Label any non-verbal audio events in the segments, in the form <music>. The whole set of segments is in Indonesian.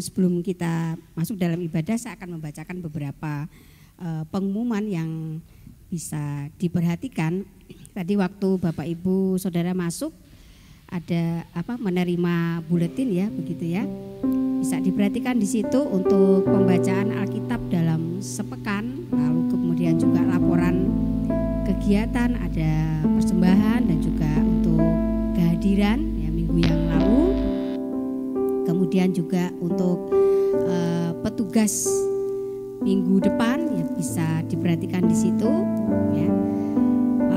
sebelum kita masuk dalam ibadah, saya akan membacakan beberapa uh, pengumuman yang bisa diperhatikan. Tadi waktu Bapak Ibu Saudara masuk ada apa menerima buletin ya begitu ya bisa diperhatikan di situ untuk pembacaan Alkitab dalam sepekan, lalu kemudian juga laporan kegiatan, ada Kemudian juga untuk uh, petugas minggu depan ya bisa diperhatikan di situ ya.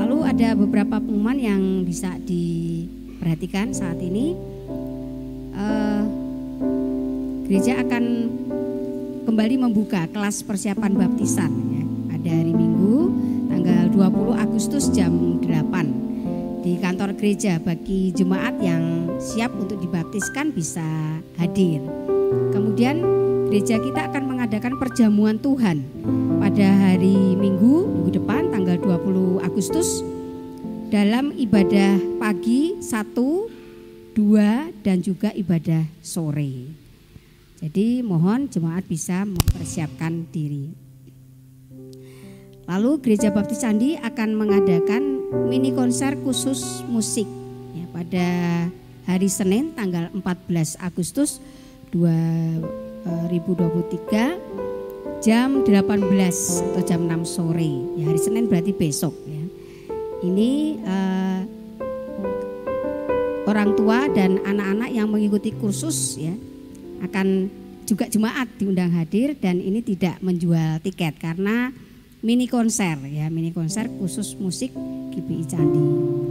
Lalu ada beberapa pengumuman yang bisa diperhatikan saat ini. Uh, gereja akan kembali membuka kelas persiapan baptisan ya. Ada hari Minggu tanggal 20 Agustus jam 8 di kantor gereja bagi jemaat yang siap untuk dibaptiskan bisa hadir. Kemudian gereja kita akan mengadakan perjamuan Tuhan pada hari Minggu minggu depan tanggal 20 Agustus dalam ibadah pagi 1, 2 dan juga ibadah sore. Jadi mohon jemaat bisa mempersiapkan diri. Lalu Gereja Baptis Candi akan mengadakan mini konser khusus musik ya, pada hari Senin tanggal 14 Agustus 2023 jam 18 atau jam 6 sore. Ya, hari Senin berarti besok ya. Ini uh, orang tua dan anak-anak yang mengikuti kursus ya akan juga jemaat diundang hadir dan ini tidak menjual tiket karena mini konser ya mini konser khusus musik GBI Candi.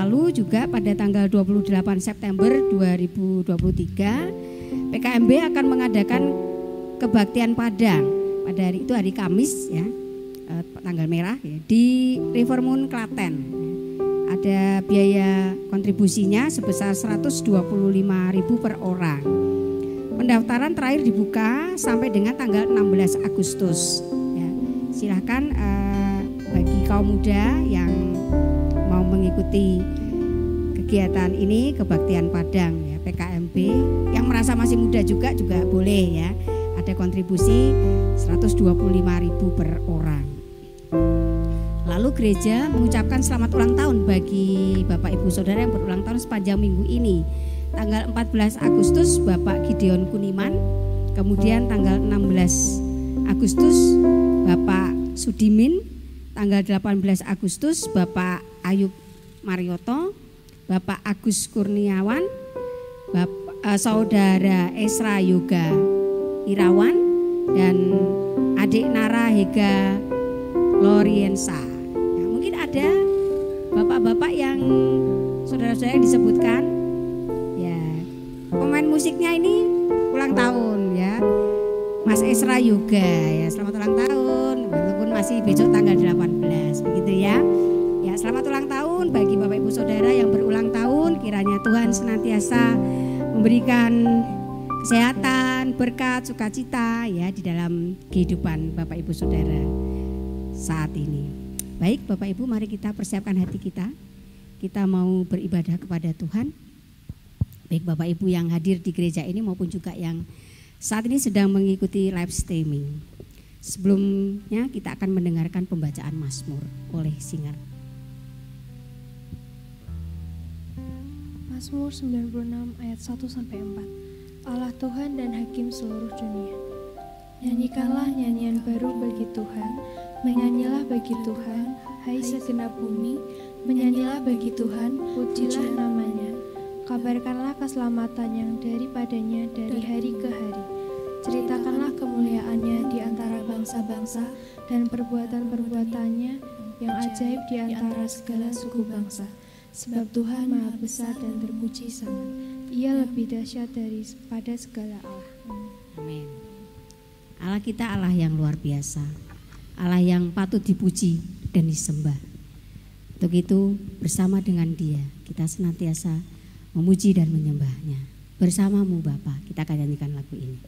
Lalu juga pada tanggal 28 September 2023 PKMB akan mengadakan kebaktian Padang pada hari itu hari Kamis ya eh, tanggal merah ya, di Rivermoon Klaten. Ada biaya kontribusinya sebesar 125.000 per orang. Pendaftaran terakhir dibuka sampai dengan tanggal 16 Agustus. Ya, silahkan uh, bagi kaum muda yang mengikuti kegiatan ini kebaktian Padang ya PKMB yang merasa masih muda juga juga boleh ya. Ada kontribusi 125.000 per orang. Lalu gereja mengucapkan selamat ulang tahun bagi Bapak Ibu Saudara yang berulang tahun sepanjang minggu ini. Tanggal 14 Agustus Bapak Gideon Kuniman, kemudian tanggal 16 Agustus Bapak Sudimin, tanggal 18 Agustus Bapak Ayub Marioto, Bapak Agus Kurniawan, Bapak, uh, Saudara Esra Yoga Irawan dan adik Nara Hega Loriensa. Ya, mungkin ada bapak-bapak yang saudara-saudara disebutkan pemain musiknya ini ulang tahun ya. Mas Esra juga ya. Selamat ulang tahun walaupun masih besok tanggal 18 begitu ya. Ya, selamat ulang tahun bagi Bapak Ibu Saudara yang berulang tahun. Kiranya Tuhan senantiasa memberikan kesehatan, berkat, sukacita ya di dalam kehidupan Bapak Ibu Saudara saat ini. Baik Bapak Ibu mari kita persiapkan hati kita. Kita mau beribadah kepada Tuhan baik Bapak Ibu yang hadir di gereja ini maupun juga yang saat ini sedang mengikuti live streaming. Sebelumnya kita akan mendengarkan pembacaan Mazmur oleh Singer. Mazmur 96 ayat 1 sampai 4. Allah Tuhan dan Hakim seluruh dunia. Nyanyikanlah nyanyian baru bagi Tuhan, menyanyilah bagi Tuhan, hai segenap bumi, menyanyilah bagi Tuhan, pujilah namanya Kabarkanlah keselamatan yang daripadanya dari hari ke hari. Ceritakanlah kemuliaannya di antara bangsa-bangsa dan perbuatan-perbuatannya yang ajaib di antara segala suku bangsa. Sebab Tuhan maha besar dan terpuji sangat. Ia lebih dahsyat daripada segala Allah. Amin. Allah kita Allah yang luar biasa. Allah yang patut dipuji dan disembah. Untuk itu bersama dengan dia kita senantiasa memuji dan menyembahnya. Bersamamu Bapa, kita akan nyanyikan lagu ini.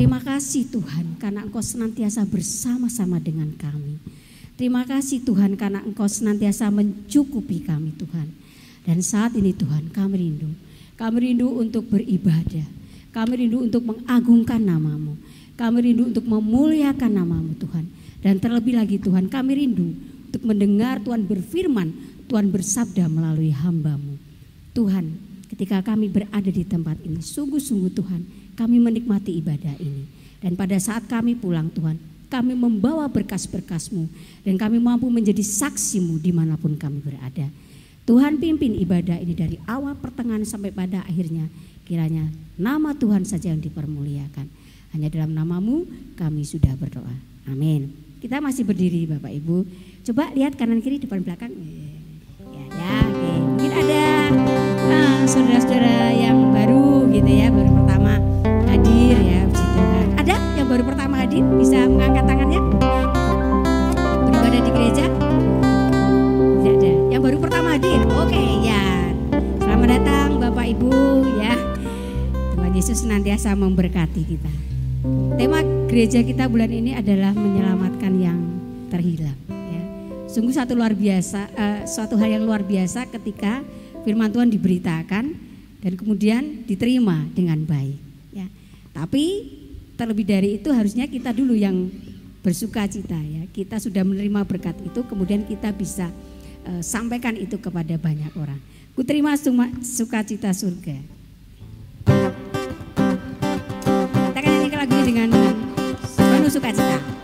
Terima kasih Tuhan karena Engkau senantiasa bersama-sama dengan kami. Terima kasih Tuhan karena Engkau senantiasa mencukupi kami Tuhan. Dan saat ini Tuhan kami rindu. Kami rindu untuk beribadah. Kami rindu untuk mengagungkan namamu. Kami rindu untuk memuliakan namamu Tuhan. Dan terlebih lagi Tuhan kami rindu untuk mendengar Tuhan berfirman. Tuhan bersabda melalui hambamu. Tuhan ketika kami berada di tempat ini. Sungguh-sungguh Tuhan kami menikmati ibadah ini. Dan pada saat kami pulang Tuhan kami membawa berkas-berkasmu dan kami mampu menjadi saksimu di mana pun kami berada. Tuhan pimpin ibadah ini dari awal pertengahan sampai pada akhirnya. Kiranya nama Tuhan saja yang dipermuliakan. Hanya dalam namamu kami sudah berdoa. Amin. Kita masih berdiri Bapak Ibu. Coba lihat kanan kiri depan belakang. Ya, ya, oke. Mungkin ada ah, saudara-saudara yang baru gitu ya, baru hadir bisa mengangkat tangannya? Beribadah di gereja? Tidak ada. Yang baru pertama hadir. Oke, ya. Selamat datang Bapak Ibu ya. Tuhan Yesus senantiasa memberkati kita. Tema gereja kita bulan ini adalah menyelamatkan yang terhilang. Ya. Sungguh satu luar biasa, uh, suatu hal yang luar biasa ketika firman Tuhan diberitakan dan kemudian diterima dengan baik. Ya. Tapi terlebih dari itu harusnya kita dulu yang bersuka cita ya. Kita sudah menerima berkat itu, kemudian kita bisa uh, sampaikan itu kepada banyak orang. Ku terima sukacita surga. Kita akan nyanyikan lagu ini dengan penuh sukacita.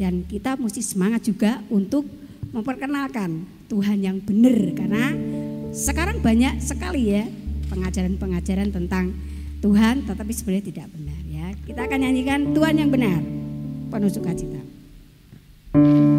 Dan kita mesti semangat juga untuk memperkenalkan Tuhan yang benar karena sekarang banyak sekali ya pengajaran-pengajaran tentang Tuhan tetapi sebenarnya tidak benar ya. Kita akan nyanyikan Tuhan yang benar. Penuh sukacita. Kota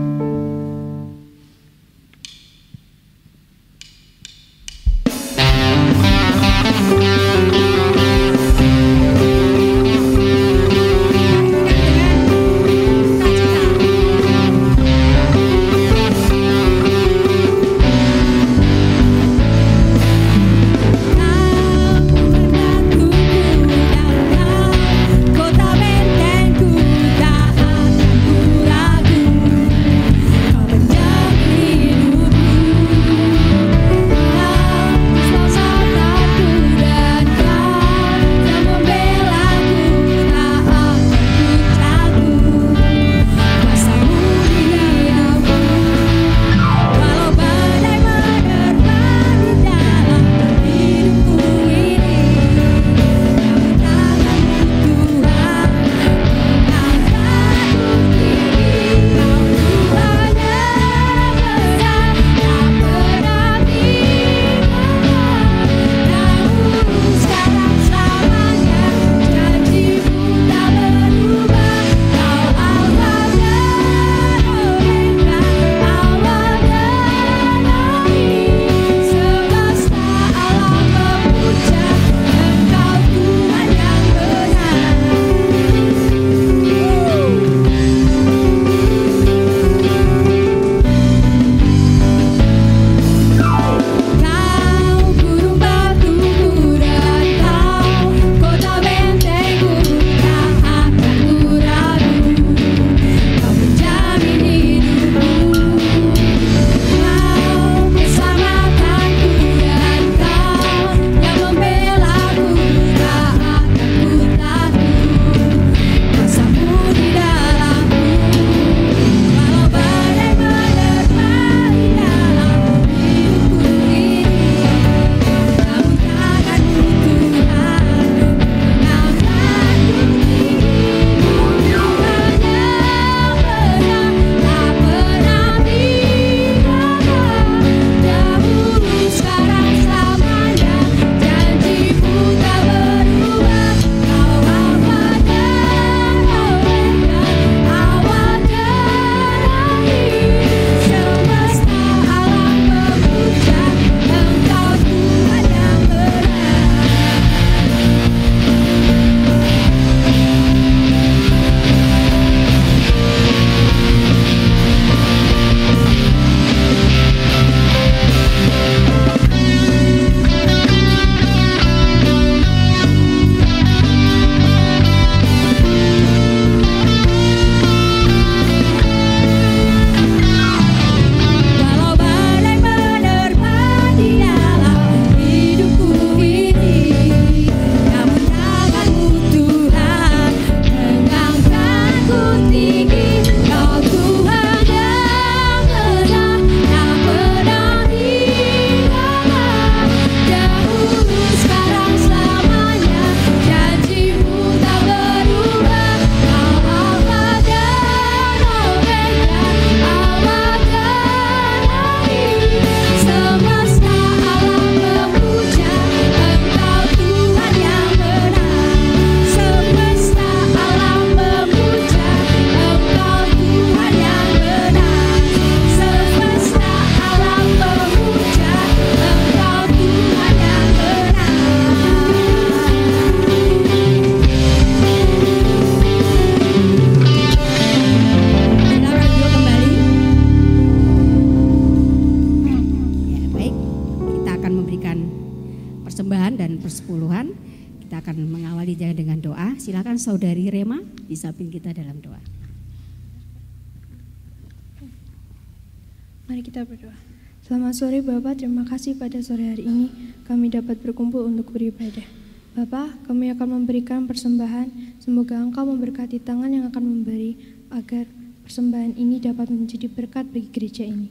Mari kita berdoa. Selamat sore Bapak, terima kasih pada sore hari ini kami dapat berkumpul untuk beribadah. Bapak, kami akan memberikan persembahan, semoga Engkau memberkati tangan yang akan memberi agar persembahan ini dapat menjadi berkat bagi gereja ini.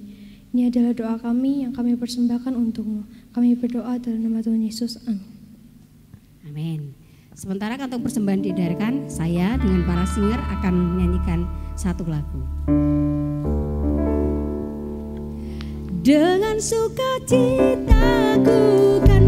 Ini adalah doa kami yang kami persembahkan untukmu. Kami berdoa dalam nama Tuhan Yesus. Amin. Amin. Sementara kantong persembahan didengarkan, saya dengan para singer akan menyanyikan satu lagu. Dengan sukacitaku kan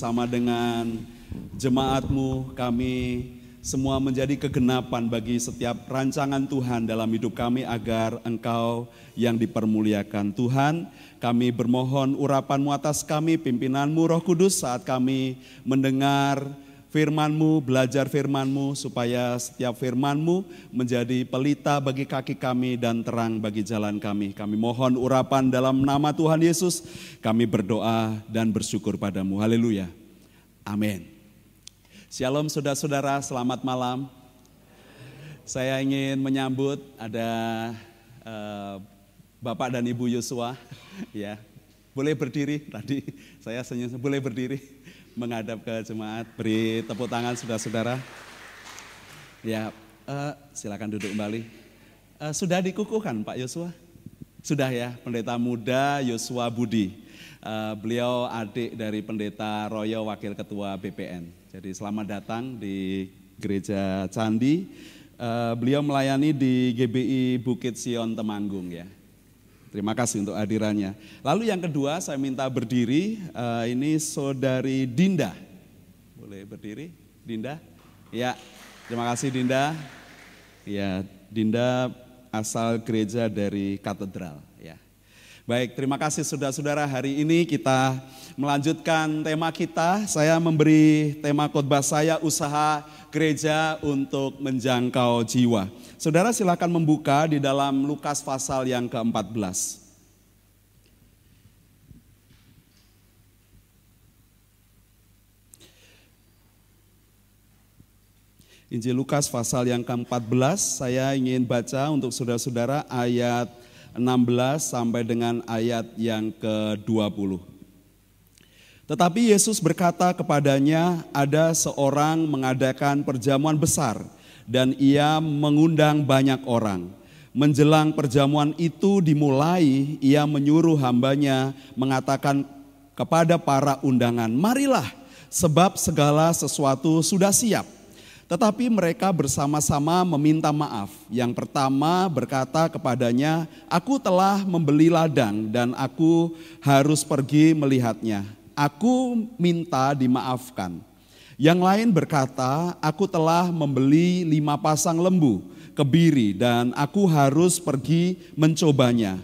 bersama dengan jemaatmu, kami semua menjadi kegenapan bagi setiap rancangan Tuhan dalam hidup kami agar Engkau yang dipermuliakan. Tuhan, kami bermohon urapanmu atas kami, pimpinanmu Roh Kudus saat kami mendengar firman-Mu, belajar firman-Mu supaya setiap firman-Mu menjadi pelita bagi kaki kami dan terang bagi jalan kami. Kami mohon urapan dalam nama Tuhan Yesus. Kami berdoa dan bersyukur padamu. Haleluya. Amin. Shalom saudara-saudara, selamat malam. Saya ingin menyambut ada uh, Bapak dan Ibu Yosua, <laughs> ya. Boleh berdiri tadi, saya senyum, boleh berdiri menghadap ke jemaat, beri tepuk tangan saudara-saudara. Ya, uh, silakan duduk kembali. Uh, sudah dikukuhkan Pak Yosua? Sudah ya, pendeta muda Yosua Budi. Uh, beliau adik dari pendeta Royo, wakil ketua BPN. Jadi selamat datang di gereja Candi. Uh, beliau melayani di GBI Bukit Sion Temanggung ya. Terima kasih untuk hadirannya. Lalu yang kedua saya minta berdiri, uh, ini saudari Dinda. Boleh berdiri, Dinda? Ya, terima kasih Dinda. Ya, Dinda asal gereja dari katedral. Ya. Baik, terima kasih saudara-saudara. Hari ini kita melanjutkan tema kita. Saya memberi tema khotbah saya usaha gereja untuk menjangkau jiwa. Saudara silakan membuka di dalam Lukas pasal yang ke-14. Injil Lukas pasal yang ke-14 saya ingin baca untuk saudara-saudara ayat 16 sampai dengan ayat yang ke-20. Tetapi Yesus berkata kepadanya, ada seorang mengadakan perjamuan besar dan ia mengundang banyak orang. Menjelang perjamuan itu dimulai, ia menyuruh hambanya mengatakan kepada para undangan, marilah sebab segala sesuatu sudah siap. Tetapi mereka bersama-sama meminta maaf. Yang pertama berkata kepadanya, aku telah membeli ladang dan aku harus pergi melihatnya. Aku minta dimaafkan. Yang lain berkata, aku telah membeli lima pasang lembu, kebiri, dan aku harus pergi mencobanya.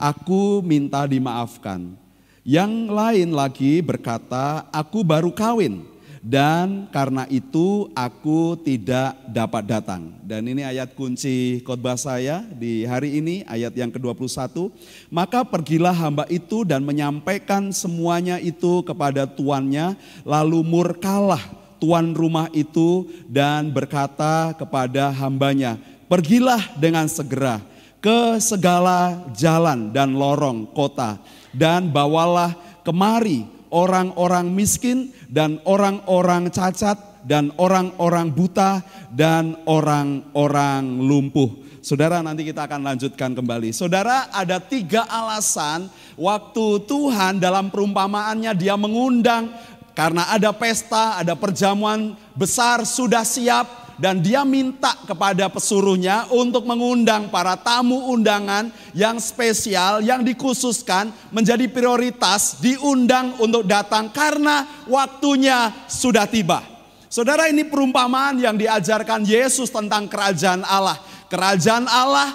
Aku minta dimaafkan. Yang lain lagi berkata, aku baru kawin, dan karena itu aku tidak dapat datang. Dan ini ayat kunci khotbah saya di hari ini, ayat yang ke-21. Maka pergilah hamba itu dan menyampaikan semuanya itu kepada tuannya, lalu murkalah tuan rumah itu dan berkata kepada hambanya, pergilah dengan segera ke segala jalan dan lorong kota dan bawalah kemari orang-orang miskin dan orang-orang cacat dan orang-orang buta dan orang-orang lumpuh. Saudara nanti kita akan lanjutkan kembali. Saudara ada tiga alasan waktu Tuhan dalam perumpamaannya dia mengundang karena ada pesta, ada perjamuan besar sudah siap dan dia minta kepada pesuruhnya untuk mengundang para tamu undangan yang spesial, yang dikhususkan menjadi prioritas, diundang untuk datang karena waktunya sudah tiba. Saudara ini perumpamaan yang diajarkan Yesus tentang kerajaan Allah. Kerajaan Allah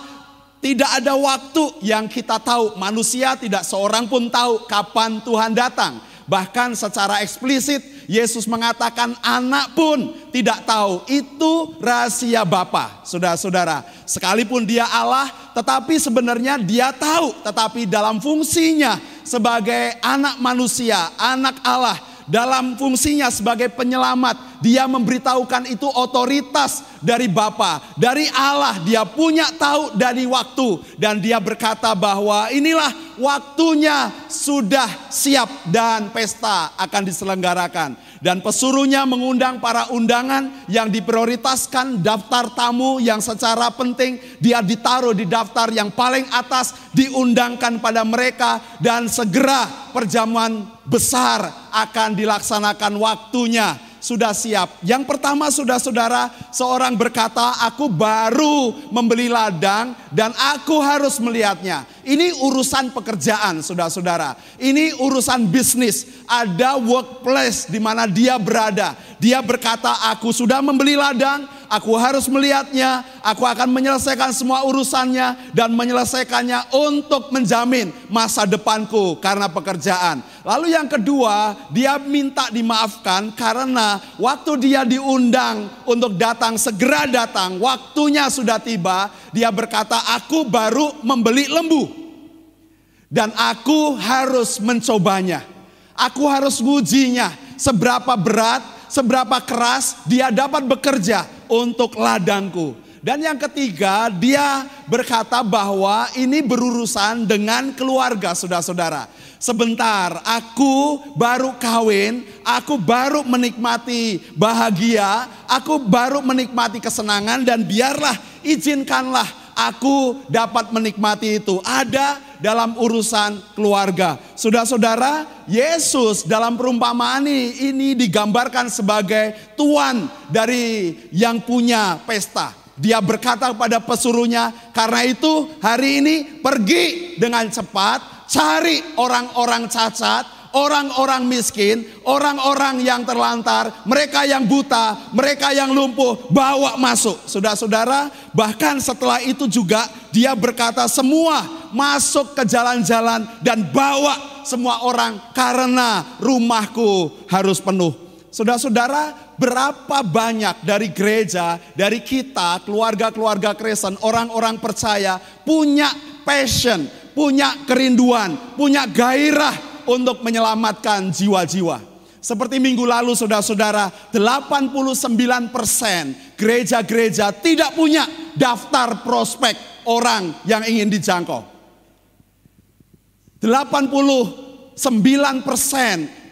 tidak ada waktu yang kita tahu, manusia tidak seorang pun tahu kapan Tuhan datang. Bahkan secara eksplisit Yesus mengatakan anak pun tidak tahu. Itu rahasia Bapa. Saudara-saudara, sekalipun dia Allah tetapi sebenarnya dia tahu. Tetapi dalam fungsinya sebagai anak manusia, anak Allah dalam fungsinya sebagai penyelamat, dia memberitahukan itu otoritas dari Bapa, dari Allah. Dia punya tahu dari waktu dan dia berkata bahwa inilah waktunya sudah siap dan pesta akan diselenggarakan. Dan pesuruhnya mengundang para undangan yang diprioritaskan daftar tamu yang secara penting dia ditaruh di daftar yang paling atas diundangkan pada mereka dan segera perjamuan besar akan dilaksanakan waktunya sudah siap. Yang pertama saudara-saudara, seorang berkata, aku baru membeli ladang dan aku harus melihatnya. Ini urusan pekerjaan saudara-saudara. Ini urusan bisnis. Ada workplace di mana dia berada. Dia berkata, aku sudah membeli ladang, aku harus melihatnya, aku akan menyelesaikan semua urusannya dan menyelesaikannya untuk menjamin masa depanku karena pekerjaan. Lalu yang kedua, dia minta dimaafkan karena waktu dia diundang untuk datang segera datang, waktunya sudah tiba, dia berkata, "Aku baru membeli lembu dan aku harus mencobanya. Aku harus ngujinya seberapa berat, seberapa keras dia dapat bekerja untuk ladangku. Dan yang ketiga, dia berkata bahwa ini berurusan dengan keluarga saudara-saudara. Sebentar, aku baru kawin, aku baru menikmati bahagia, aku baru menikmati kesenangan dan biarlah izinkanlah aku dapat menikmati itu. Ada dalam urusan keluarga. Saudara-saudara, Yesus dalam perumpamaan ini, digambarkan sebagai tuan dari yang punya pesta. Dia berkata kepada pesuruhnya, karena itu hari ini pergi dengan cepat, cari orang-orang cacat, orang-orang miskin, orang-orang yang terlantar, mereka yang buta, mereka yang lumpuh, bawa masuk. Saudara-saudara, bahkan setelah itu juga dia berkata semua masuk ke jalan-jalan dan bawa semua orang karena rumahku harus penuh. Saudara-saudara, berapa banyak dari gereja, dari kita, keluarga-keluarga Kristen, orang-orang percaya punya passion, punya kerinduan, punya gairah untuk menyelamatkan jiwa-jiwa. Seperti minggu lalu saudara-saudara, 89% gereja-gereja tidak punya daftar prospek orang yang ingin dijangkau. 89%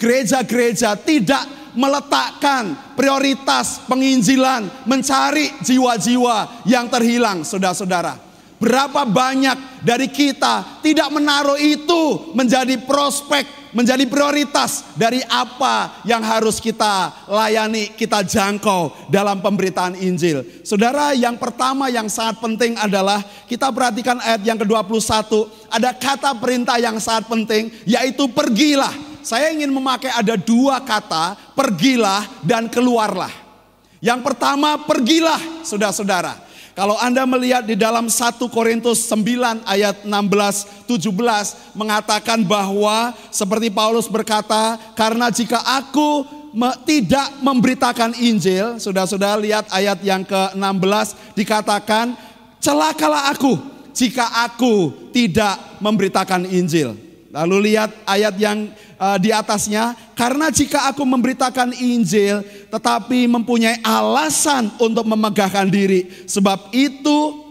gereja-gereja tidak meletakkan prioritas penginjilan, mencari jiwa-jiwa yang terhilang, saudara-saudara. Berapa banyak dari kita tidak menaruh itu menjadi prospek, menjadi prioritas dari apa yang harus kita layani, kita jangkau dalam pemberitaan Injil. Saudara, yang pertama yang sangat penting adalah kita perhatikan ayat yang ke-21, ada kata perintah yang sangat penting yaitu pergilah saya ingin memakai ada dua kata, pergilah dan keluarlah. Yang pertama, pergilah, saudara-saudara. Kalau Anda melihat di dalam 1 Korintus 9 ayat 16 17 mengatakan bahwa seperti Paulus berkata, karena jika aku me, tidak memberitakan Injil, saudara-saudara lihat ayat yang ke-16 dikatakan, celakalah aku jika aku tidak memberitakan Injil. Lalu lihat ayat yang uh, di atasnya, karena jika aku memberitakan Injil tetapi mempunyai alasan untuk memegahkan diri, sebab itu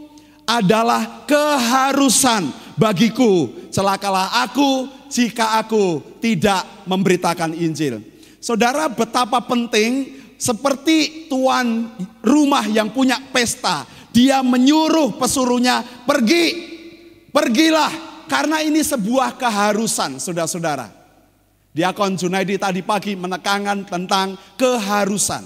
adalah keharusan bagiku. Celakalah aku jika aku tidak memberitakan Injil. Saudara, betapa penting seperti tuan rumah yang punya pesta, dia menyuruh pesuruhnya pergi, pergilah karena ini sebuah keharusan, saudara-saudara. Diakon Junaidi tadi pagi menekankan tentang keharusan.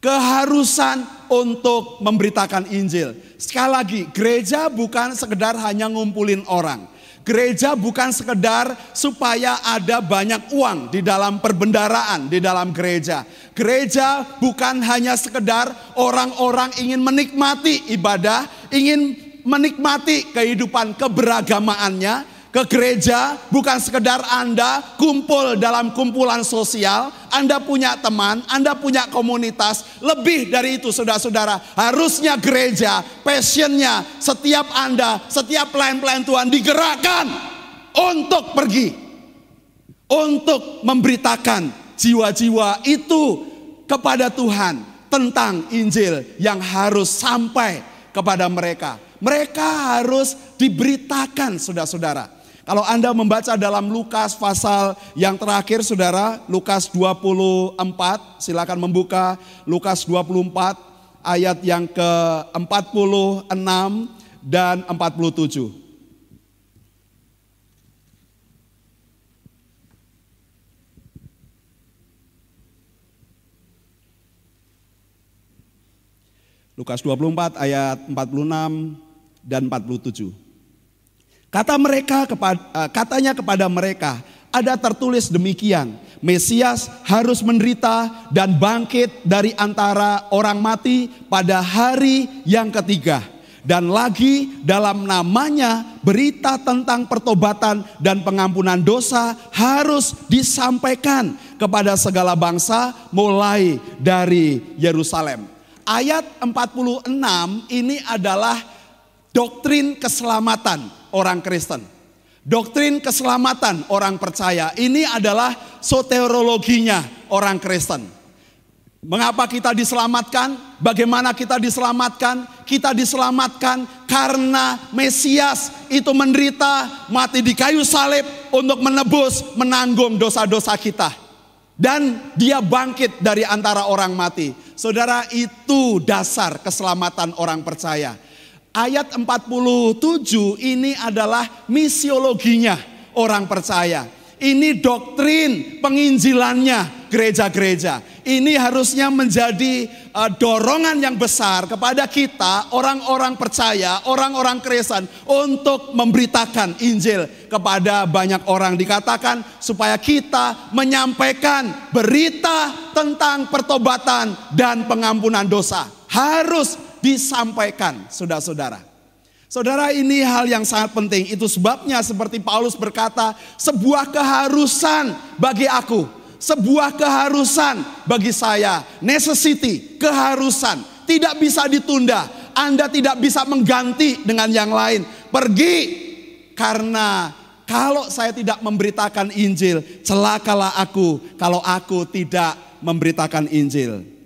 Keharusan untuk memberitakan Injil. Sekali lagi, gereja bukan sekedar hanya ngumpulin orang. Gereja bukan sekedar supaya ada banyak uang di dalam perbendaraan di dalam gereja. Gereja bukan hanya sekedar orang-orang ingin menikmati ibadah, ingin menikmati kehidupan keberagamaannya, ke gereja bukan sekedar Anda kumpul dalam kumpulan sosial, Anda punya teman, Anda punya komunitas, lebih dari itu saudara-saudara, harusnya gereja, passionnya setiap Anda, setiap pelayan-pelayan Tuhan digerakkan untuk pergi, untuk memberitakan jiwa-jiwa itu kepada Tuhan tentang Injil yang harus sampai kepada mereka. Mereka harus diberitakan saudara-saudara. Kalau Anda membaca dalam Lukas pasal yang terakhir saudara, Lukas 24, silakan membuka Lukas 24 ayat yang ke-46 dan 47. Lukas 24 ayat 46 dan 47. Kata mereka kepada, eh, katanya kepada mereka, ada tertulis demikian, Mesias harus menderita dan bangkit dari antara orang mati pada hari yang ketiga. Dan lagi dalam namanya berita tentang pertobatan dan pengampunan dosa harus disampaikan kepada segala bangsa mulai dari Yerusalem. Ayat 46 ini adalah doktrin keselamatan orang Kristen. Doktrin keselamatan orang percaya ini adalah soteriologinya orang Kristen. Mengapa kita diselamatkan? Bagaimana kita diselamatkan? Kita diselamatkan karena Mesias itu menderita, mati di kayu salib untuk menebus, menanggung dosa-dosa kita. Dan dia bangkit dari antara orang mati. Saudara, itu dasar keselamatan orang percaya. Ayat 47 ini adalah misiologinya orang percaya. Ini doktrin penginjilannya gereja-gereja. Ini harusnya menjadi uh, dorongan yang besar kepada kita orang-orang percaya, orang-orang Kristen untuk memberitakan Injil kepada banyak orang dikatakan supaya kita menyampaikan berita tentang pertobatan dan pengampunan dosa. Harus disampaikan, saudara-saudara. Saudara ini hal yang sangat penting. Itu sebabnya seperti Paulus berkata, sebuah keharusan bagi aku. Sebuah keharusan bagi saya. Necessity, keharusan. Tidak bisa ditunda. Anda tidak bisa mengganti dengan yang lain. Pergi karena kalau saya tidak memberitakan Injil, celakalah aku kalau aku tidak memberitakan Injil.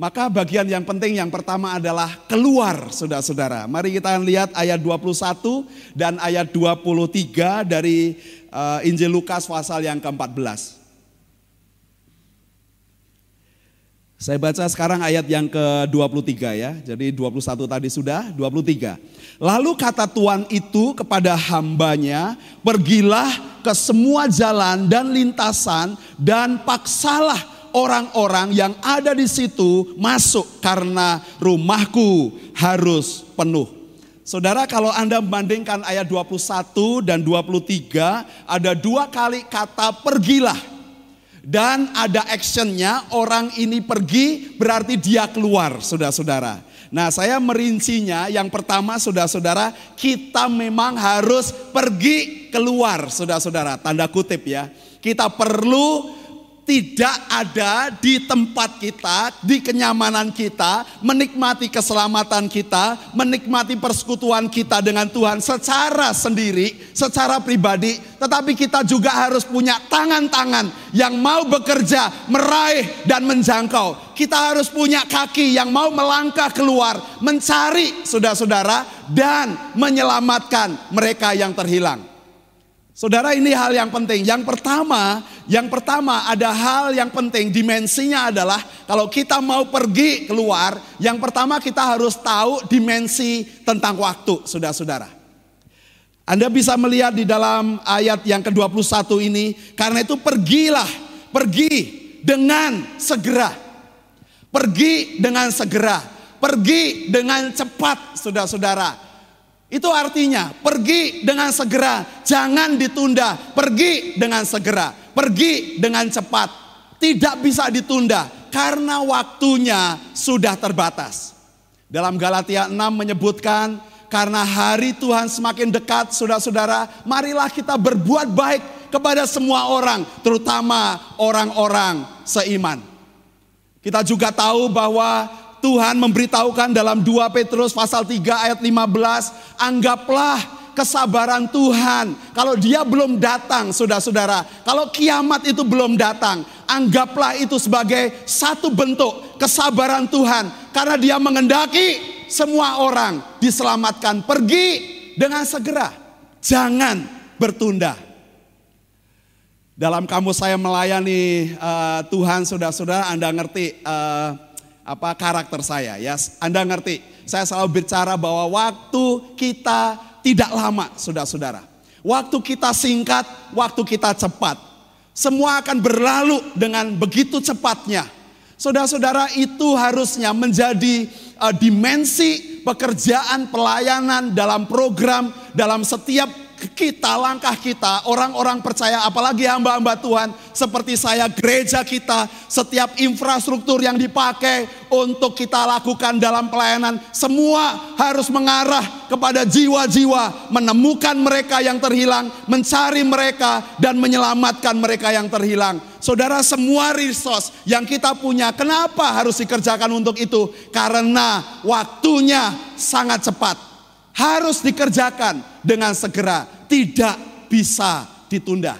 Maka bagian yang penting yang pertama adalah keluar saudara-saudara. Mari kita lihat ayat 21 dan ayat 23 dari uh, Injil Lukas pasal yang ke-14. Saya baca sekarang ayat yang ke-23 ya. Jadi 21 tadi sudah, 23. Lalu kata Tuhan itu kepada hambanya, pergilah ke semua jalan dan lintasan dan paksalah orang-orang yang ada di situ masuk karena rumahku harus penuh. Saudara kalau Anda membandingkan ayat 21 dan 23 ada dua kali kata pergilah. Dan ada actionnya orang ini pergi berarti dia keluar saudara-saudara. Nah saya merincinya yang pertama saudara-saudara kita memang harus pergi keluar saudara-saudara. Tanda kutip ya. Kita perlu tidak ada di tempat kita, di kenyamanan kita, menikmati keselamatan kita, menikmati persekutuan kita dengan Tuhan secara sendiri, secara pribadi, tetapi kita juga harus punya tangan-tangan yang mau bekerja, meraih dan menjangkau. Kita harus punya kaki yang mau melangkah keluar, mencari saudara-saudara dan menyelamatkan mereka yang terhilang. Saudara ini hal yang penting. Yang pertama, yang pertama ada hal yang penting dimensinya adalah kalau kita mau pergi keluar, yang pertama kita harus tahu dimensi tentang waktu, Saudara-saudara. Anda bisa melihat di dalam ayat yang ke-21 ini, karena itu pergilah, pergi dengan segera. Pergi dengan segera, pergi dengan cepat, Saudara-saudara itu artinya pergi dengan segera, jangan ditunda, pergi dengan segera, pergi dengan cepat. Tidak bisa ditunda karena waktunya sudah terbatas. Dalam Galatia 6 menyebutkan karena hari Tuhan semakin dekat, saudara-saudara, marilah kita berbuat baik kepada semua orang, terutama orang-orang seiman. Kita juga tahu bahwa Tuhan memberitahukan dalam 2 Petrus pasal 3 ayat 15, anggaplah kesabaran Tuhan. Kalau dia belum datang, saudara-saudara, kalau kiamat itu belum datang, anggaplah itu sebagai satu bentuk kesabaran Tuhan. Karena dia mengendaki semua orang diselamatkan. Pergi dengan segera, jangan bertunda. Dalam kamus saya melayani uh, Tuhan, saudara-saudara, Anda ngerti uh, apa karakter saya ya. Anda ngerti, saya selalu bicara bahwa waktu kita tidak lama, Saudara-saudara. Waktu kita singkat, waktu kita cepat. Semua akan berlalu dengan begitu cepatnya. Saudara-saudara itu harusnya menjadi uh, dimensi pekerjaan pelayanan dalam program dalam setiap kita, langkah kita, orang-orang percaya, apalagi hamba-hamba Tuhan, seperti saya, gereja kita, setiap infrastruktur yang dipakai untuk kita lakukan dalam pelayanan, semua harus mengarah kepada jiwa-jiwa, menemukan mereka yang terhilang, mencari mereka, dan menyelamatkan mereka yang terhilang. Saudara, semua resource yang kita punya, kenapa harus dikerjakan untuk itu? Karena waktunya sangat cepat harus dikerjakan dengan segera, tidak bisa ditunda.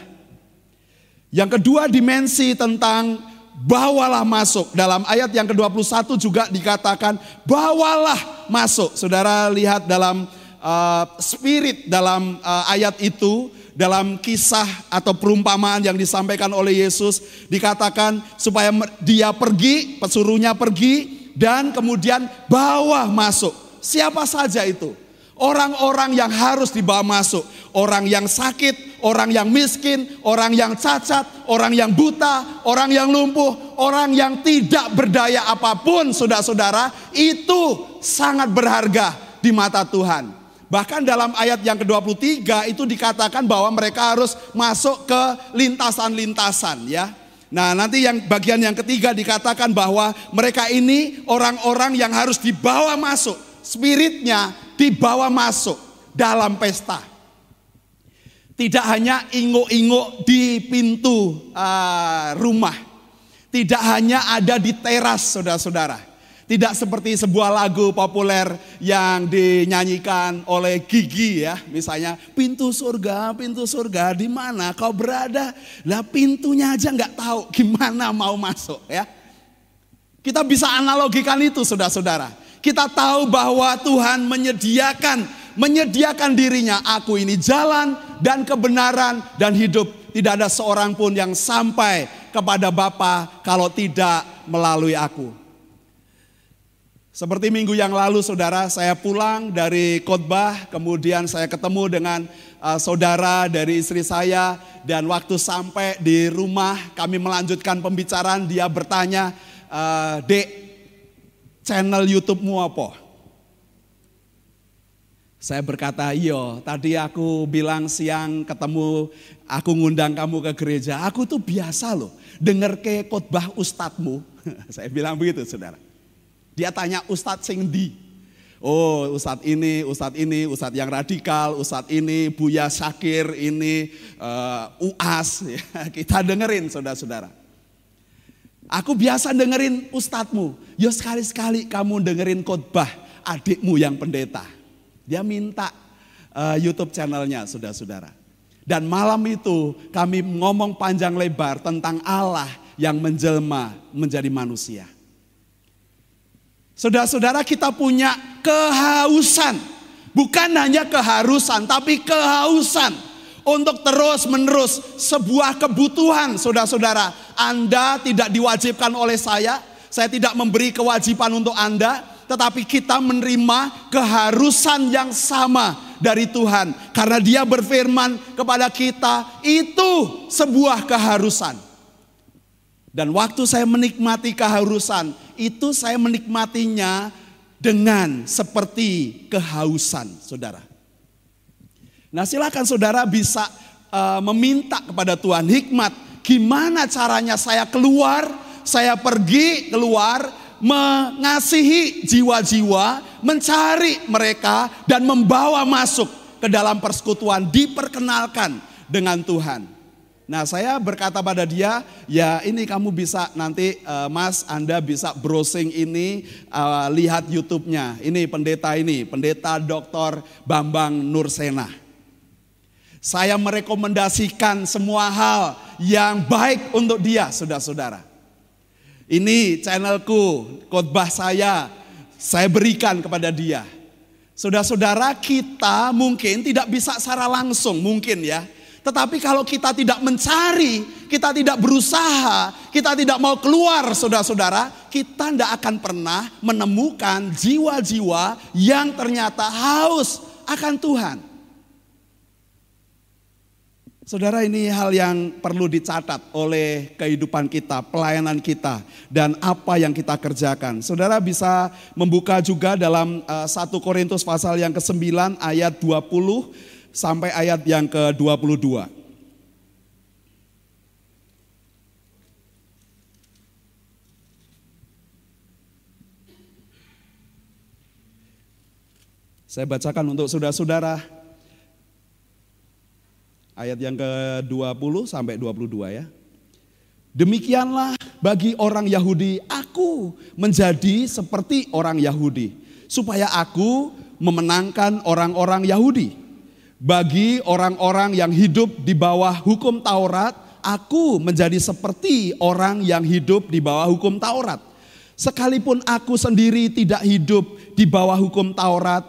Yang kedua dimensi tentang bawalah masuk. Dalam ayat yang ke-21 juga dikatakan bawalah masuk. Saudara lihat dalam uh, spirit dalam uh, ayat itu dalam kisah atau perumpamaan yang disampaikan oleh Yesus dikatakan supaya dia pergi, pesuruhnya pergi dan kemudian bawa masuk. Siapa saja itu? Orang-orang yang harus dibawa masuk, orang yang sakit, orang yang miskin, orang yang cacat, orang yang buta, orang yang lumpuh, orang yang tidak berdaya apa pun, saudara-saudara, itu sangat berharga di mata Tuhan. Bahkan dalam ayat yang ke-23 itu dikatakan bahwa mereka harus masuk ke lintasan-lintasan ya. Nah, nanti yang bagian yang ketiga dikatakan bahwa mereka ini orang-orang yang harus dibawa masuk spiritnya dibawa masuk dalam pesta. Tidak hanya inguk-inguk di pintu uh, rumah. Tidak hanya ada di teras saudara-saudara. Tidak seperti sebuah lagu populer yang dinyanyikan oleh Gigi ya. Misalnya pintu surga, pintu surga di mana kau berada. Lah pintunya aja nggak tahu gimana mau masuk ya. Kita bisa analogikan itu saudara-saudara. Kita tahu bahwa Tuhan menyediakan menyediakan dirinya. Aku ini jalan dan kebenaran dan hidup. Tidak ada seorang pun yang sampai kepada Bapa kalau tidak melalui aku. Seperti minggu yang lalu saudara, saya pulang dari khotbah, kemudian saya ketemu dengan uh, saudara dari istri saya dan waktu sampai di rumah kami melanjutkan pembicaraan, dia bertanya, uh, "Dek, channel YouTube-mu apa? Saya berkata, iyo tadi aku bilang siang ketemu, aku ngundang kamu ke gereja. Aku tuh biasa loh, denger ke khotbah ustadzmu. <laughs> Saya bilang begitu saudara. Dia tanya ustadz sing di. Oh ustadz ini, ustadz ini, ustadz yang radikal, ustadz ini, Buya Syakir, ini uh, UAS. <laughs> Kita dengerin saudara-saudara. Aku biasa dengerin ustadzmu. Yo sekali-sekali kamu dengerin khotbah adikmu yang pendeta. Dia minta uh, YouTube channelnya saudara-saudara. Dan malam itu kami ngomong panjang lebar tentang Allah yang menjelma menjadi manusia. Saudara-saudara kita punya kehausan. Bukan hanya keharusan tapi kehausan untuk terus menerus sebuah kebutuhan saudara-saudara. Anda tidak diwajibkan oleh saya, saya tidak memberi kewajiban untuk Anda, tetapi kita menerima keharusan yang sama dari Tuhan. Karena dia berfirman kepada kita, itu sebuah keharusan. Dan waktu saya menikmati keharusan, itu saya menikmatinya dengan seperti kehausan, saudara. Nah silakan saudara bisa uh, meminta kepada Tuhan hikmat. Gimana caranya saya keluar, saya pergi keluar, mengasihi jiwa-jiwa, mencari mereka dan membawa masuk ke dalam persekutuan, diperkenalkan dengan Tuhan. Nah saya berkata pada dia, ya ini kamu bisa nanti uh, mas Anda bisa browsing ini, uh, lihat YouTube-nya. Ini pendeta ini, pendeta Dr. Bambang Nursena. Saya merekomendasikan semua hal yang baik untuk dia, saudara-saudara. Ini channelku, khotbah saya, saya berikan kepada dia. Saudara-saudara kita mungkin tidak bisa secara langsung, mungkin ya. Tetapi kalau kita tidak mencari, kita tidak berusaha, kita tidak mau keluar saudara-saudara, kita tidak akan pernah menemukan jiwa-jiwa yang ternyata haus akan Tuhan. Saudara ini hal yang perlu dicatat oleh kehidupan kita, pelayanan kita, dan apa yang kita kerjakan. Saudara bisa membuka juga dalam uh, 1 Korintus pasal yang ke-9 ayat 20 sampai ayat yang ke-22. Saya bacakan untuk saudara-saudara ayat yang ke-20 sampai 22 ya. Demikianlah bagi orang Yahudi aku menjadi seperti orang Yahudi supaya aku memenangkan orang-orang Yahudi. Bagi orang-orang yang hidup di bawah hukum Taurat, aku menjadi seperti orang yang hidup di bawah hukum Taurat. Sekalipun aku sendiri tidak hidup di bawah hukum Taurat,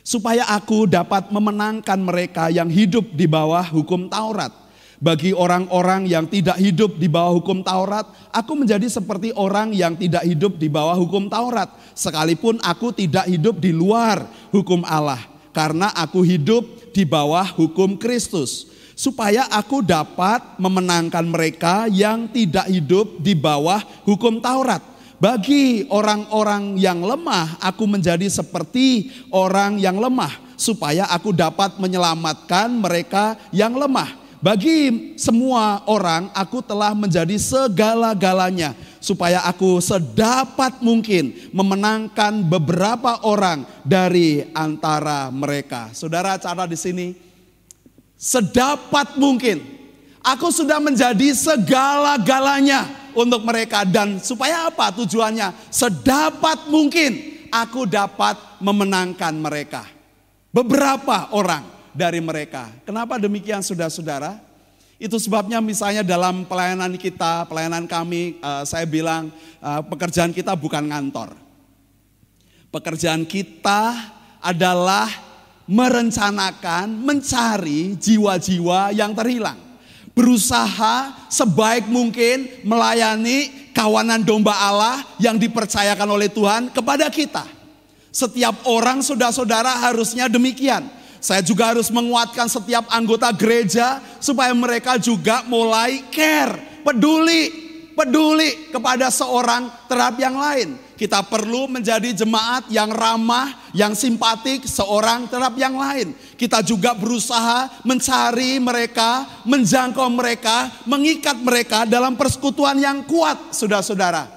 supaya aku dapat memenangkan mereka yang hidup di bawah hukum Taurat. Bagi orang-orang yang tidak hidup di bawah hukum Taurat, aku menjadi seperti orang yang tidak hidup di bawah hukum Taurat, sekalipun aku tidak hidup di luar hukum Allah, karena aku hidup di bawah hukum Kristus, supaya aku dapat memenangkan mereka yang tidak hidup di bawah hukum Taurat bagi orang-orang yang lemah, aku menjadi seperti orang yang lemah, supaya aku dapat menyelamatkan mereka yang lemah. Bagi semua orang, aku telah menjadi segala-galanya, supaya aku sedapat mungkin memenangkan beberapa orang dari antara mereka. Saudara, cara di sini, sedapat mungkin aku sudah menjadi segala-galanya untuk mereka dan supaya apa tujuannya? Sedapat mungkin aku dapat memenangkan mereka. Beberapa orang dari mereka. Kenapa demikian saudara-saudara? Itu sebabnya misalnya dalam pelayanan kita, pelayanan kami, uh, saya bilang uh, pekerjaan kita bukan ngantor. Pekerjaan kita adalah merencanakan, mencari jiwa-jiwa yang terhilang berusaha sebaik mungkin melayani kawanan domba Allah yang dipercayakan oleh Tuhan kepada kita. Setiap orang saudara-saudara harusnya demikian. Saya juga harus menguatkan setiap anggota gereja supaya mereka juga mulai care, peduli peduli kepada seorang terhadap yang lain. Kita perlu menjadi jemaat yang ramah, yang simpatik seorang terhadap yang lain. Kita juga berusaha mencari mereka, menjangkau mereka, mengikat mereka dalam persekutuan yang kuat, saudara-saudara.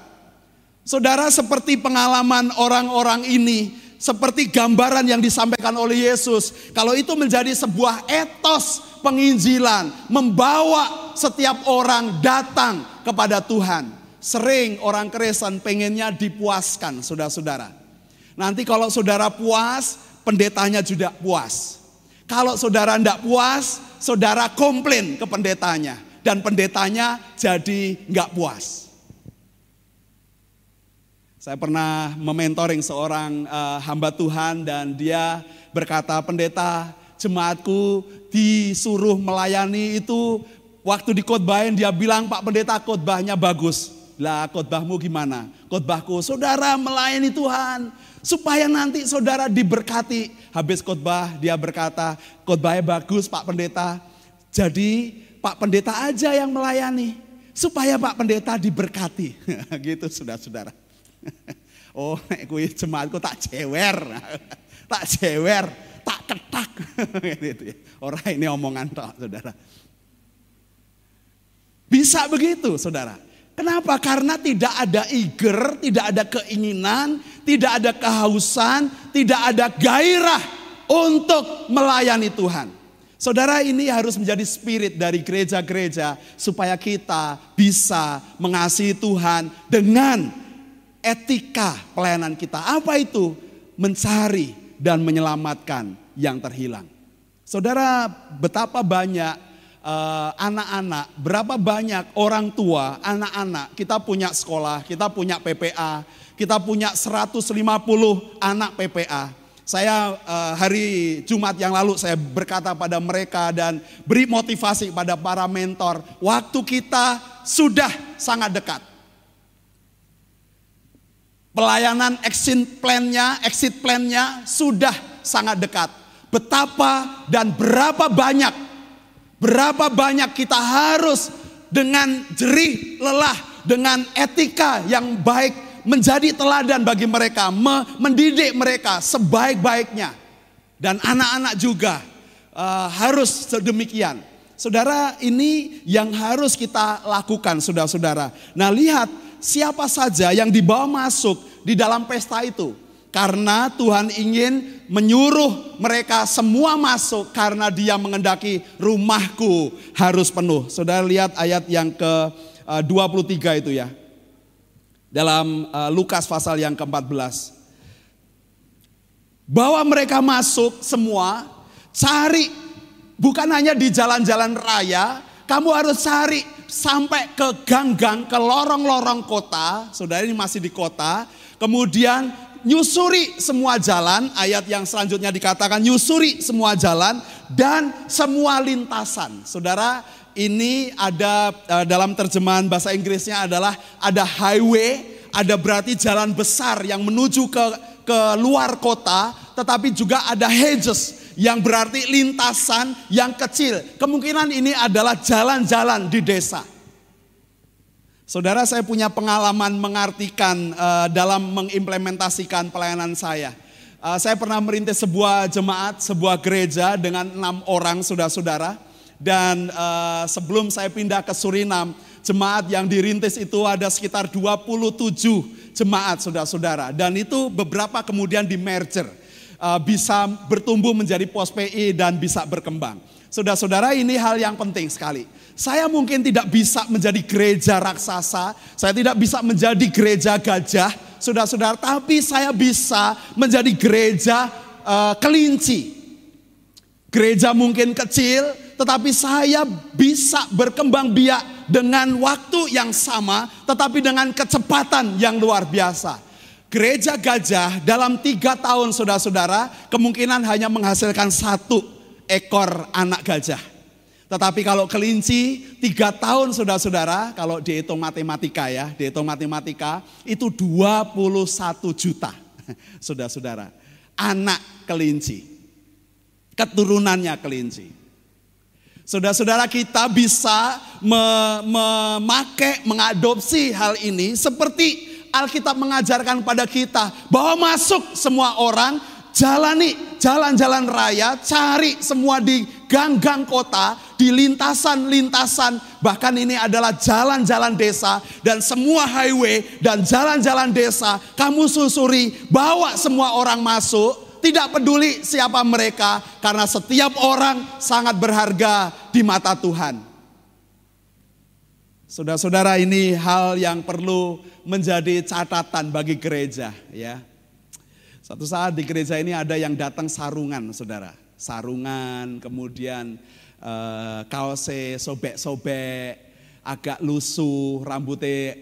Saudara seperti pengalaman orang-orang ini, seperti gambaran yang disampaikan oleh Yesus. Kalau itu menjadi sebuah etos penginjilan, membawa setiap orang datang kepada Tuhan. Sering orang keresan pengennya dipuaskan, saudara-saudara. Nanti kalau saudara puas, pendetanya juga puas. Kalau saudara tidak puas, saudara komplain ke pendetanya. Dan pendetanya jadi nggak puas. Saya pernah mementoring seorang uh, hamba Tuhan dan dia berkata, pendeta jemaatku disuruh melayani itu waktu di khotbahin dia bilang Pak Pendeta khotbahnya bagus. Lah khotbahmu gimana? Khotbahku, saudara melayani Tuhan supaya nanti saudara diberkati. Habis khotbah dia berkata, khotbahnya bagus Pak Pendeta. Jadi Pak Pendeta aja yang melayani supaya Pak Pendeta diberkati. <laughs> gitu saudara-saudara. <laughs> oh, <laughs> kuwi jemaatku tak jewer. tak jewer, tak ketak. gitu ya. Orang ini omongan tok, Saudara. Bisa begitu, Saudara. Kenapa? Karena tidak ada eager, tidak ada keinginan, tidak ada kehausan, tidak ada gairah untuk melayani Tuhan. Saudara ini harus menjadi spirit dari gereja-gereja supaya kita bisa mengasihi Tuhan dengan etika pelayanan kita. Apa itu? Mencari dan menyelamatkan yang terhilang. Saudara, betapa banyak anak-anak, uh, berapa banyak orang tua, anak-anak, kita punya sekolah, kita punya PPA, kita punya 150 anak PPA. Saya uh, hari Jumat yang lalu saya berkata pada mereka dan beri motivasi pada para mentor, waktu kita sudah sangat dekat. Pelayanan exit plan-nya, exit plan-nya sudah sangat dekat. Betapa dan berapa banyak Berapa banyak kita harus dengan jerih lelah, dengan etika yang baik menjadi teladan bagi mereka, mendidik mereka sebaik-baiknya. Dan anak-anak juga uh, harus sedemikian. Saudara, ini yang harus kita lakukan, saudara-saudara. Nah, lihat siapa saja yang dibawa masuk di dalam pesta itu. Karena Tuhan ingin menyuruh mereka semua masuk karena dia mengendaki rumahku harus penuh. Saudara lihat ayat yang ke-23 eh, itu ya. Dalam eh, Lukas pasal yang ke-14. Bawa mereka masuk semua, cari bukan hanya di jalan-jalan raya, kamu harus cari sampai ke gang-gang, ke lorong-lorong kota. Saudara ini masih di kota. Kemudian nyusuri semua jalan, ayat yang selanjutnya dikatakan nyusuri semua jalan dan semua lintasan. Saudara, ini ada uh, dalam terjemahan bahasa Inggrisnya adalah ada highway, ada berarti jalan besar yang menuju ke ke luar kota, tetapi juga ada hedges yang berarti lintasan yang kecil. Kemungkinan ini adalah jalan-jalan di desa. Saudara saya punya pengalaman mengartikan uh, dalam mengimplementasikan pelayanan saya. Uh, saya pernah merintis sebuah jemaat, sebuah gereja dengan enam orang saudara-saudara. Dan uh, sebelum saya pindah ke Surinam, jemaat yang dirintis itu ada sekitar 27 jemaat saudara-saudara. Dan itu beberapa kemudian di merger. Uh, bisa bertumbuh menjadi pos PI dan bisa berkembang. Saudara-saudara ini hal yang penting sekali. Saya mungkin tidak bisa menjadi gereja raksasa, saya tidak bisa menjadi gereja gajah, saudara-saudara, tapi saya bisa menjadi gereja uh, kelinci. Gereja mungkin kecil, tetapi saya bisa berkembang biak dengan waktu yang sama, tetapi dengan kecepatan yang luar biasa. Gereja gajah dalam tiga tahun saudara-saudara kemungkinan hanya menghasilkan satu ekor anak gajah. Tetapi kalau kelinci tiga tahun saudara-saudara, kalau dihitung matematika ya, dihitung matematika itu 21 juta. <laughs> Saudara-saudara, anak kelinci. Keturunannya kelinci. Saudara-saudara kita bisa memakai, mengadopsi hal ini seperti Alkitab mengajarkan pada kita bahwa masuk semua orang jalani jalan-jalan raya, cari semua di gang-gang kota, di lintasan-lintasan, bahkan ini adalah jalan-jalan desa dan semua highway dan jalan-jalan desa, kamu susuri, bawa semua orang masuk, tidak peduli siapa mereka karena setiap orang sangat berharga di mata Tuhan. Saudara-saudara ini hal yang perlu menjadi catatan bagi gereja ya. Satu saat di gereja ini ada yang datang sarungan, saudara. Sarungan, kemudian uh, kaosnya sobek-sobek, agak lusuh, rambutnya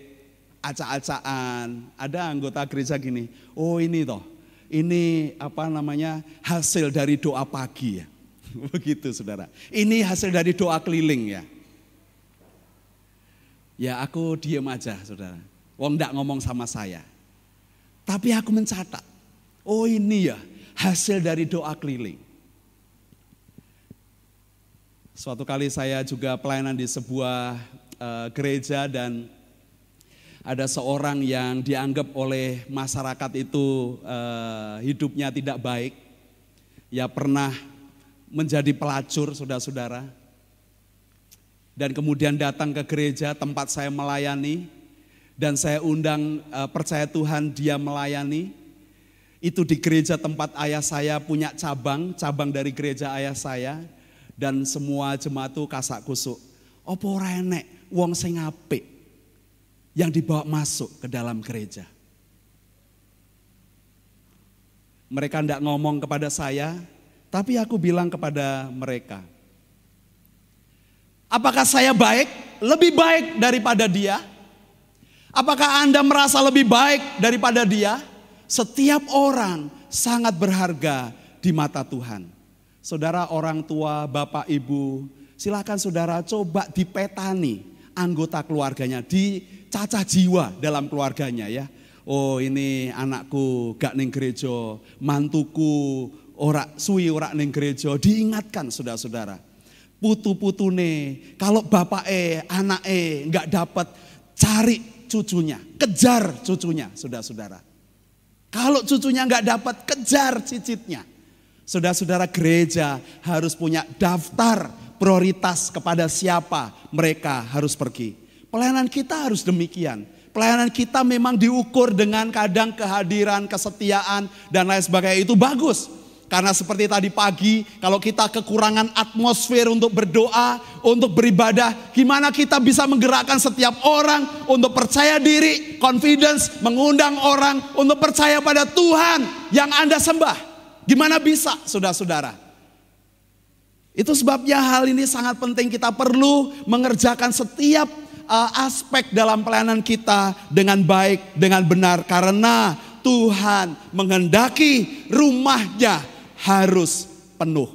acak-acakan. Ada anggota gereja gini, oh ini toh, ini apa namanya hasil dari doa pagi ya. <laughs> Begitu saudara. Ini hasil dari doa keliling ya. Ya aku diem aja saudara. Wong ndak ngomong sama saya. Tapi aku mencatat. Oh ini ya hasil dari doa keliling. Suatu kali saya juga pelayanan di sebuah uh, gereja dan ada seorang yang dianggap oleh masyarakat itu uh, hidupnya tidak baik. Ya pernah menjadi pelacur saudara-saudara. Dan kemudian datang ke gereja tempat saya melayani. Dan saya undang uh, percaya Tuhan dia melayani itu di gereja tempat ayah saya punya cabang, cabang dari gereja ayah saya dan semua jemaat itu kasak kusuk. Opo renek wong sing apik yang dibawa masuk ke dalam gereja. Mereka tidak ngomong kepada saya, tapi aku bilang kepada mereka, apakah saya baik? Lebih baik daripada dia? Apakah Anda merasa lebih baik daripada dia? Setiap orang sangat berharga di mata Tuhan. Saudara orang tua, bapak, ibu, silakan saudara coba dipetani anggota keluarganya, dicacah jiwa dalam keluarganya ya. Oh ini anakku gak neng gereja, mantuku ora suwi ora neng gereja, diingatkan saudara-saudara. putu-putune, kalau bapak e, anak e nggak dapat, cari cucunya, kejar cucunya, saudara-saudara. Kalau cucunya nggak dapat, kejar cicitnya. Saudara-saudara gereja harus punya daftar prioritas kepada siapa mereka harus pergi. Pelayanan kita harus demikian. Pelayanan kita memang diukur dengan kadang kehadiran, kesetiaan, dan lain sebagainya. Itu bagus. Karena seperti tadi pagi, kalau kita kekurangan atmosfer untuk berdoa, untuk beribadah, gimana kita bisa menggerakkan setiap orang untuk percaya diri, confidence, mengundang orang untuk percaya pada Tuhan yang Anda sembah. Gimana bisa, saudara-saudara? Itu sebabnya hal ini sangat penting kita perlu mengerjakan setiap uh, aspek dalam pelayanan kita dengan baik, dengan benar karena Tuhan menghendaki rumahnya harus penuh.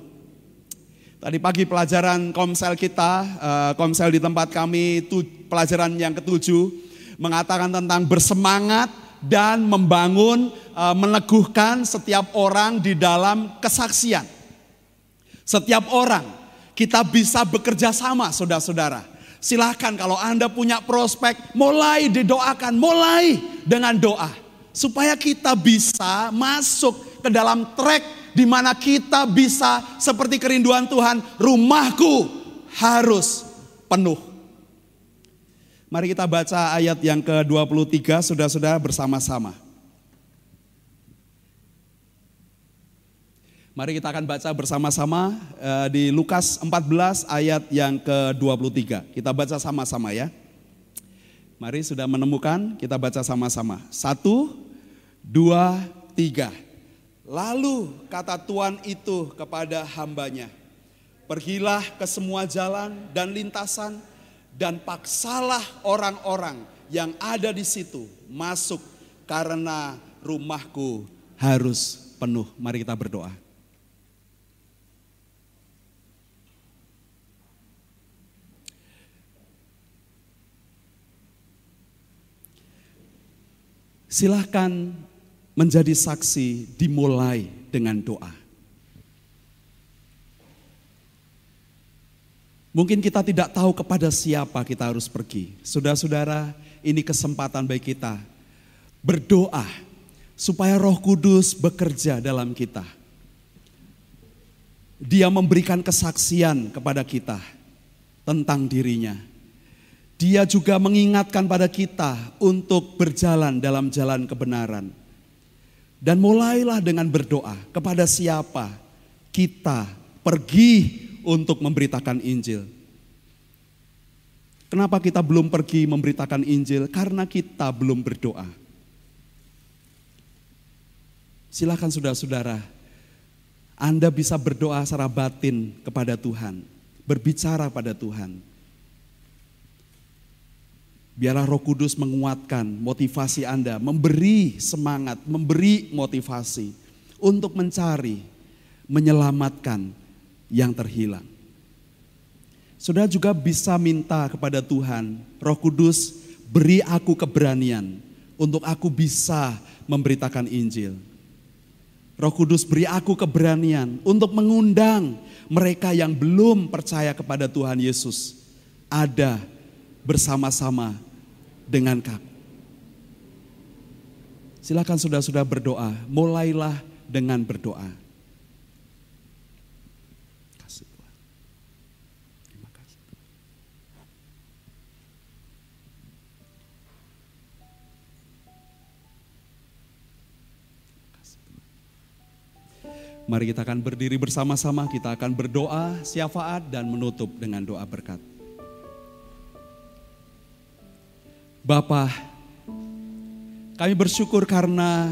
Tadi pagi pelajaran komsel kita, uh, komsel di tempat kami, itu pelajaran yang ketujuh, mengatakan tentang bersemangat dan membangun, uh, meneguhkan setiap orang di dalam kesaksian. Setiap orang kita bisa bekerja sama saudara-saudara. Silahkan kalau Anda punya prospek, mulai didoakan, mulai dengan doa. Supaya kita bisa masuk ke dalam track di mana kita bisa seperti kerinduan Tuhan, rumahku harus penuh. Mari kita baca ayat yang ke-23 sudah-sudah bersama-sama. Mari kita akan baca bersama-sama eh, di Lukas 14 ayat yang ke-23. Kita baca sama-sama ya. Mari sudah menemukan, kita baca sama-sama. Satu, dua, tiga. Lalu kata Tuhan itu kepada hambanya, pergilah ke semua jalan dan lintasan dan paksalah orang-orang yang ada di situ masuk karena rumahku harus penuh. Mari kita berdoa. Silahkan menjadi saksi dimulai dengan doa. Mungkin kita tidak tahu kepada siapa kita harus pergi. Saudara-saudara, ini kesempatan bagi kita berdoa supaya Roh Kudus bekerja dalam kita. Dia memberikan kesaksian kepada kita tentang dirinya. Dia juga mengingatkan pada kita untuk berjalan dalam jalan kebenaran dan mulailah dengan berdoa kepada siapa kita pergi untuk memberitakan Injil. Kenapa kita belum pergi memberitakan Injil? Karena kita belum berdoa. Silakan saudara-saudara, Anda bisa berdoa secara batin kepada Tuhan, berbicara pada Tuhan. Biarlah Roh Kudus menguatkan motivasi Anda, memberi semangat, memberi motivasi untuk mencari, menyelamatkan yang terhilang. Saudara juga bisa minta kepada Tuhan, Roh Kudus, beri aku keberanian untuk aku bisa memberitakan Injil. Roh Kudus beri aku keberanian untuk mengundang mereka yang belum percaya kepada Tuhan Yesus ada bersama-sama dengan kamu. Silakan sudah-sudah berdoa, mulailah dengan berdoa. Mari kita akan berdiri bersama-sama, kita akan berdoa, syafaat dan menutup dengan doa berkat. Bapa, kami bersyukur karena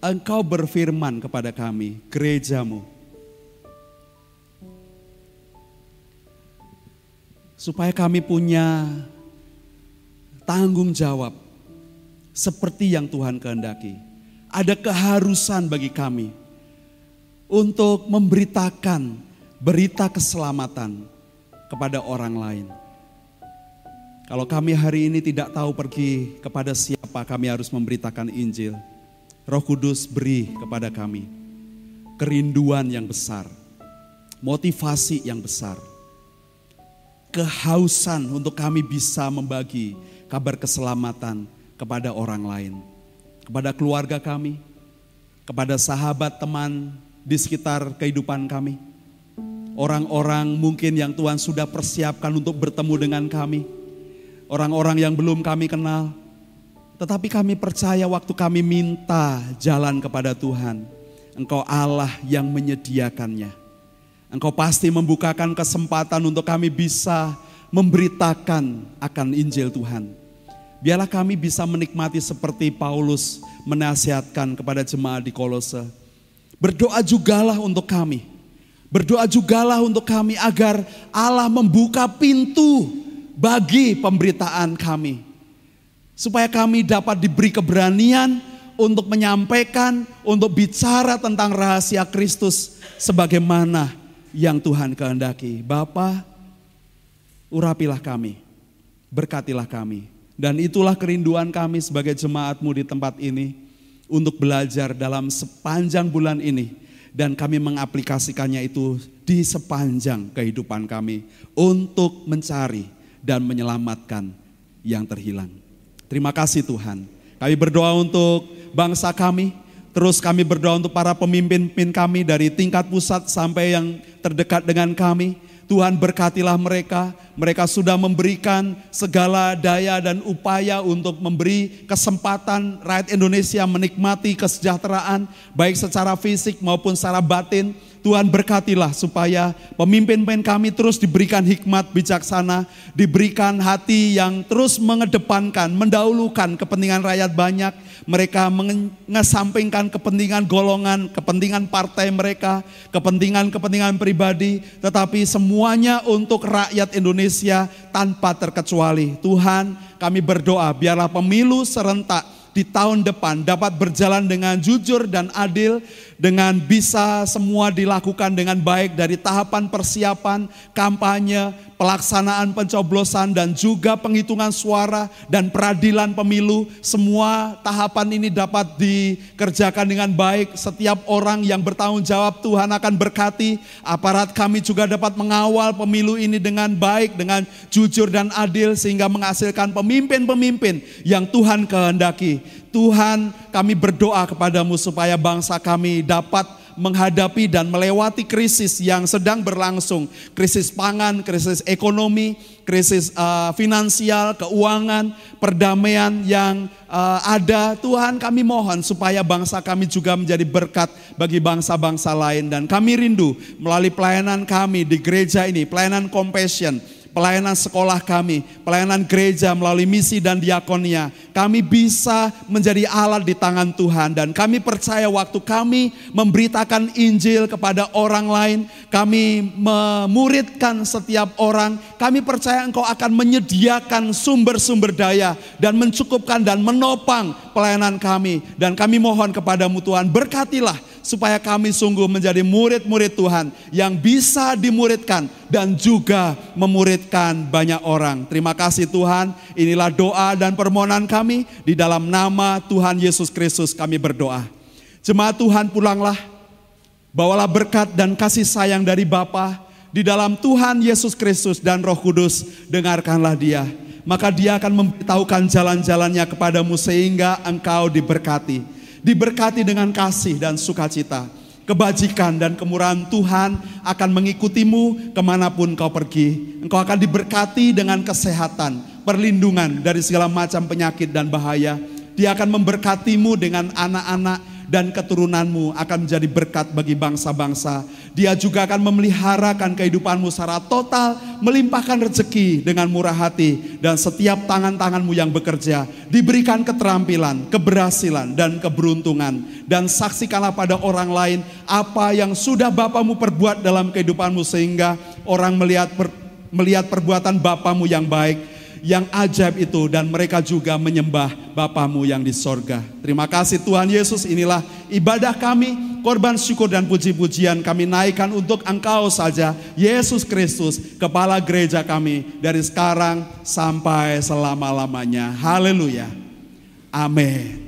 Engkau berfirman kepada kami, gerejamu. Supaya kami punya tanggung jawab seperti yang Tuhan kehendaki. Ada keharusan bagi kami untuk memberitakan berita keselamatan kepada orang lain. Kalau kami hari ini tidak tahu pergi kepada siapa kami harus memberitakan Injil, Roh Kudus beri kepada kami kerinduan yang besar, motivasi yang besar kehausan untuk kami bisa membagi kabar keselamatan kepada orang lain, kepada keluarga kami, kepada sahabat teman di sekitar kehidupan kami. Orang-orang mungkin yang Tuhan sudah persiapkan untuk bertemu dengan kami. Orang-orang yang belum kami kenal. Tetapi kami percaya waktu kami minta jalan kepada Tuhan. Engkau Allah yang menyediakannya. Engkau pasti membukakan kesempatan untuk kami bisa memberitakan akan Injil Tuhan. Biarlah kami bisa menikmati seperti Paulus menasihatkan kepada jemaat di Kolose. Berdoa jugalah untuk kami. Berdoa jugalah untuk kami agar Allah membuka pintu bagi pemberitaan kami. Supaya kami dapat diberi keberanian untuk menyampaikan, untuk bicara tentang rahasia Kristus sebagaimana yang Tuhan kehendaki. Bapa, urapilah kami, berkatilah kami. Dan itulah kerinduan kami sebagai jemaatmu di tempat ini untuk belajar dalam sepanjang bulan ini. Dan kami mengaplikasikannya itu di sepanjang kehidupan kami untuk mencari dan menyelamatkan yang terhilang. Terima kasih Tuhan. Kami berdoa untuk bangsa kami, Terus kami berdoa untuk para pemimpin-pemimpin kami dari tingkat pusat sampai yang terdekat dengan kami. Tuhan berkatilah mereka. Mereka sudah memberikan segala daya dan upaya untuk memberi kesempatan rakyat Indonesia menikmati kesejahteraan baik secara fisik maupun secara batin. Tuhan berkatilah supaya pemimpin-pemimpin kami terus diberikan hikmat bijaksana, diberikan hati yang terus mengedepankan, mendahulukan kepentingan rakyat banyak. Mereka mengesampingkan kepentingan golongan, kepentingan partai mereka, kepentingan-kepentingan pribadi, tetapi semuanya untuk rakyat Indonesia tanpa terkecuali. Tuhan, kami berdoa biarlah pemilu serentak di tahun depan dapat berjalan dengan jujur dan adil, dengan bisa semua dilakukan dengan baik dari tahapan persiapan, kampanye, pelaksanaan pencoblosan dan juga penghitungan suara dan peradilan pemilu. Semua tahapan ini dapat dikerjakan dengan baik. Setiap orang yang bertanggung jawab Tuhan akan berkati. Aparat kami juga dapat mengawal pemilu ini dengan baik, dengan jujur dan adil sehingga menghasilkan pemimpin-pemimpin yang Tuhan kehendaki. Tuhan kami berdoa kepadamu supaya bangsa kami dapat menghadapi dan melewati krisis yang sedang berlangsung, krisis pangan, krisis ekonomi, krisis uh, finansial, keuangan, perdamaian yang uh, ada. Tuhan kami mohon supaya bangsa kami juga menjadi berkat bagi bangsa-bangsa lain dan kami rindu melalui pelayanan kami di gereja ini, pelayanan compassion, pelayanan sekolah kami, pelayanan gereja melalui misi dan diakonia. Kami bisa menjadi alat di tangan Tuhan dan kami percaya waktu kami memberitakan Injil kepada orang lain, kami memuridkan setiap orang, kami percaya Engkau akan menyediakan sumber-sumber daya dan mencukupkan dan menopang pelayanan kami. Dan kami mohon kepadamu Tuhan, berkatilah supaya kami sungguh menjadi murid-murid Tuhan yang bisa dimuridkan dan juga memuridkan banyak orang. Terima kasih Tuhan, inilah doa dan permohonan kami di dalam nama Tuhan Yesus Kristus kami berdoa. Jemaat Tuhan pulanglah, bawalah berkat dan kasih sayang dari Bapa di dalam Tuhan Yesus Kristus dan Roh Kudus, dengarkanlah dia. Maka dia akan memberitahukan jalan-jalannya kepadamu sehingga engkau diberkati diberkati dengan kasih dan sukacita. Kebajikan dan kemurahan Tuhan akan mengikutimu ke mana pun kau pergi. Engkau akan diberkati dengan kesehatan, perlindungan dari segala macam penyakit dan bahaya. Dia akan memberkatimu dengan anak-anak dan keturunanmu akan menjadi berkat bagi bangsa-bangsa. Dia juga akan memeliharakan kehidupanmu secara total, melimpahkan rezeki dengan murah hati. Dan setiap tangan-tanganmu yang bekerja diberikan keterampilan, keberhasilan dan keberuntungan. Dan saksikanlah pada orang lain apa yang sudah Bapamu perbuat dalam kehidupanmu sehingga orang melihat per, melihat perbuatan Bapamu yang baik yang ajaib itu dan mereka juga menyembah Bapamu yang di sorga. Terima kasih Tuhan Yesus inilah ibadah kami, korban syukur dan puji-pujian kami naikkan untuk Engkau saja, Yesus Kristus, Kepala Gereja kami dari sekarang sampai selama-lamanya. Haleluya. Amin.